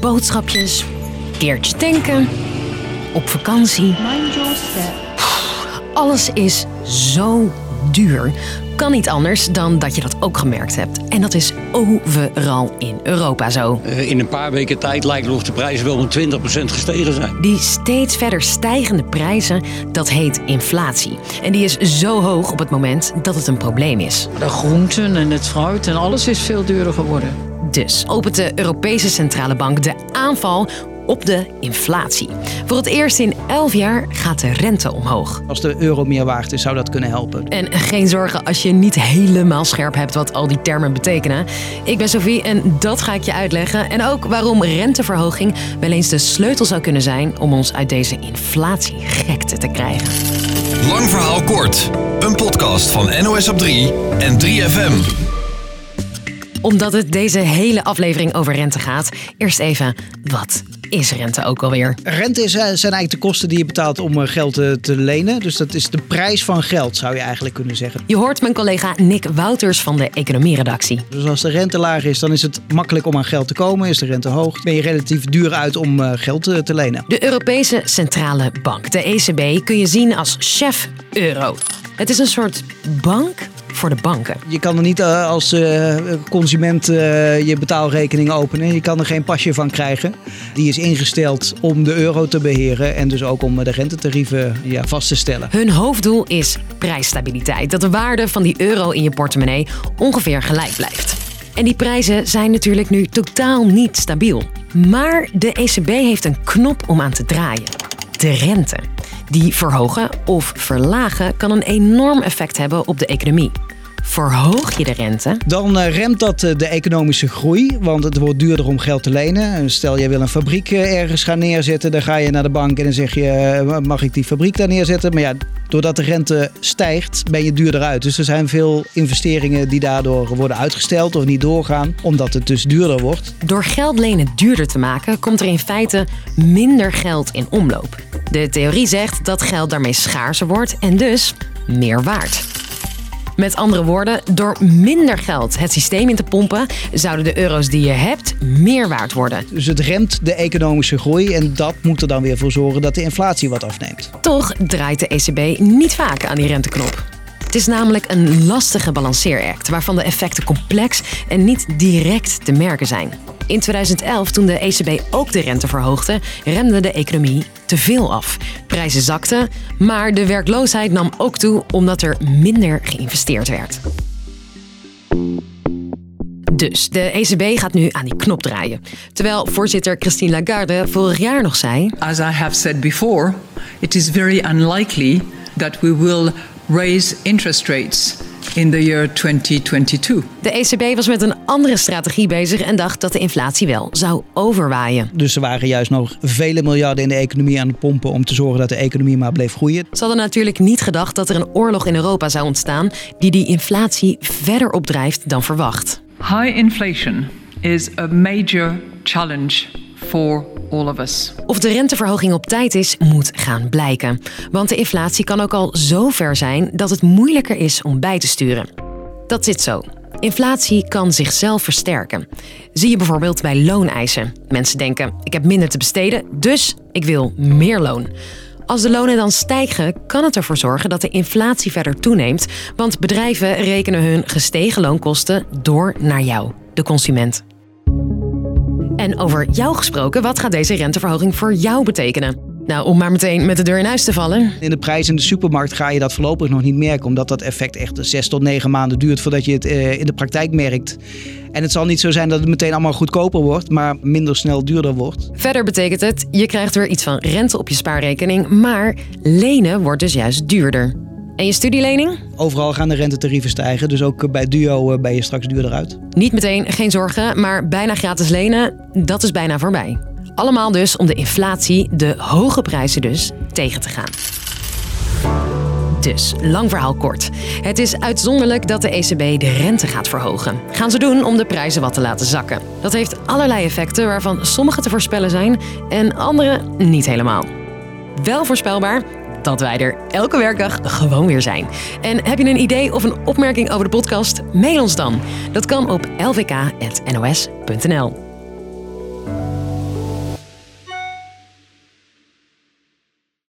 boodschapjes, keertje tanken, op vakantie. Alles is zo duur. Kan niet anders dan dat je dat ook gemerkt hebt. En dat is overal in Europa zo. Eh, In een paar weken tijd lijkt het of de prijzen wel met 20% gestegen zijn. Die steeds verder stijgende prijzen, dat heet inflatie. En die is zo hoog op het moment dat het een probleem is. De groenten en het fruit en alles is veel duurder geworden. Dus opent de Europese Centrale Bank de aanval op de inflatie. Voor het eerst in 11 jaar gaat de rente omhoog. Als de euro meer waard is, zou dat kunnen helpen. En geen zorgen als je niet helemaal scherp hebt wat al die termen betekenen. Ik ben Sophie en dat ga ik je uitleggen. En ook waarom renteverhoging wel eens de sleutel zou kunnen zijn om ons uit deze inflatiegekte te krijgen. Lang verhaal kort. Een podcast van NOS op 3 en 3FM. Omdat het deze hele aflevering over rente gaat, eerst even wat is rente ook alweer? Rente is, eh, zijn eigenlijk de kosten die je betaalt om eh, geld te, te lenen. Dus dat is de prijs van geld, zou je eigenlijk kunnen zeggen. Je hoort mijn collega Nick Wouters van de economieredactie. Dus als de rente laag is, dan is het makkelijk om aan geld te komen. Is de rente hoog, ben je relatief duur uit om eh, geld te, te lenen. De Europese Centrale Bank, de ECB, kun je zien als chef euro. Het is een soort bank voor de banken. Je kan er niet eh, als eh, consument eh, je betaalrekening openen. Je kan er geen pasje van krijgen. Die is ingesteld om de euro te beheren en dus ook om de rentetarieven ja, vast te stellen. Hun hoofddoel is prijsstabiliteit. Dat de waarde van die euro in je portemonnee ongeveer gelijk blijft. En die prijzen zijn natuurlijk nu totaal niet stabiel. Maar de ECB heeft een knop om aan te draaien. De rente. Die verhogen of verlagen kan een enorm effect hebben op de economie. Verhoog je de rente, Dan eh, remt dat eh, de economische groei, want het wordt duurder om geld te lenen. En Stel, je wil een fabriek eh, ergens gaan neerzetten, dan ga je naar de bank en dan zeg je, mag ik die fabriek daar neerzetten? Maar ja, doordat de rente stijgt, ben je duurder uit. Dus er zijn veel investeringen die daardoor worden uitgesteld of niet doorgaan, omdat het dus duurder wordt. Door geld lenen duurder te maken, komt er in feite minder geld in omloop. De theorie zegt dat geld daarmee schaarser wordt en dus meer waard. Met andere woorden, door minder geld het systeem in te pompen, zouden de euro's die je hebt meer waard worden. Dus het remt de economische groei en dat moet er dan weer voor zorgen dat de inflatie wat afneemt. Toch draait de ECB niet vaak aan die renteknop. Het is namelijk een lastige balanceeract waarvan de effecten complex en niet direct te merken zijn. In 2011, toen de ECB ook de rente verhoogde, remde de economie te veel af. Prijzen zakten, maar de werkloosheid nam ook toe omdat er minder geïnvesteerd werd. Dus de ECB gaat nu aan die knop draaien. Terwijl voorzitter Christine Lagarde vorig jaar nog zei: As I have said before, it is very unlikely that we will raise interest rates in the year 2022. De ECB was met een andere strategie bezig en dacht dat de inflatie wel zou overwaaien. Dus er waren juist nog vele miljarden in de economie aan het pompen om te zorgen dat de economie maar bleef groeien. Ze hadden natuurlijk niet gedacht dat er een oorlog in Europa zou ontstaan die die inflatie verder opdrijft dan verwacht. High inflation is a major challenge for of. Of de renteverhoging op tijd is, moet gaan blijken. Want de inflatie kan ook al zo ver zijn dat het moeilijker is om bij te sturen. Dat zit zo. Inflatie kan zichzelf versterken. Zie je bijvoorbeeld bij looneisen. Mensen denken: ik heb minder te besteden, dus ik wil meer loon. Als de lonen dan stijgen, kan het ervoor zorgen dat de inflatie verder toeneemt, want bedrijven rekenen hun gestegen loonkosten door naar jou, de consument. En over jou gesproken, wat gaat deze renteverhoging voor jou betekenen? Nou, om maar meteen met de deur in huis te vallen. In de prijs in de supermarkt ga je dat voorlopig nog niet merken, omdat dat effect echt zes tot negen maanden duurt voordat je het eh, in de praktijk merkt. En het zal niet zo zijn dat het meteen allemaal goedkoper wordt, maar minder snel duurder wordt. Verder betekent het, je krijgt weer iets van rente op je spaarrekening, maar lenen wordt dus juist duurder. En je studielening? Overal gaan de rentetarieven stijgen, dus ook bij Duo eh, ben je straks duurder uit. Niet meteen, geen zorgen, maar bijna gratis lenen, dat is bijna voorbij. Allemaal dus om de inflatie, de hoge prijzen dus, tegen te gaan. Dus, lang verhaal kort. Het is uitzonderlijk dat de ECB de rente gaat verhogen. Gaan ze doen om de prijzen wat te laten zakken. Dat heeft allerlei effecten waarvan sommige te voorspellen zijn en andere niet helemaal. Wel voorspelbaar dat wij er elke werkdag gewoon weer zijn. En heb je een idee of een opmerking over de podcast? Mail ons dan. Dat kan op lvk.nos.nl.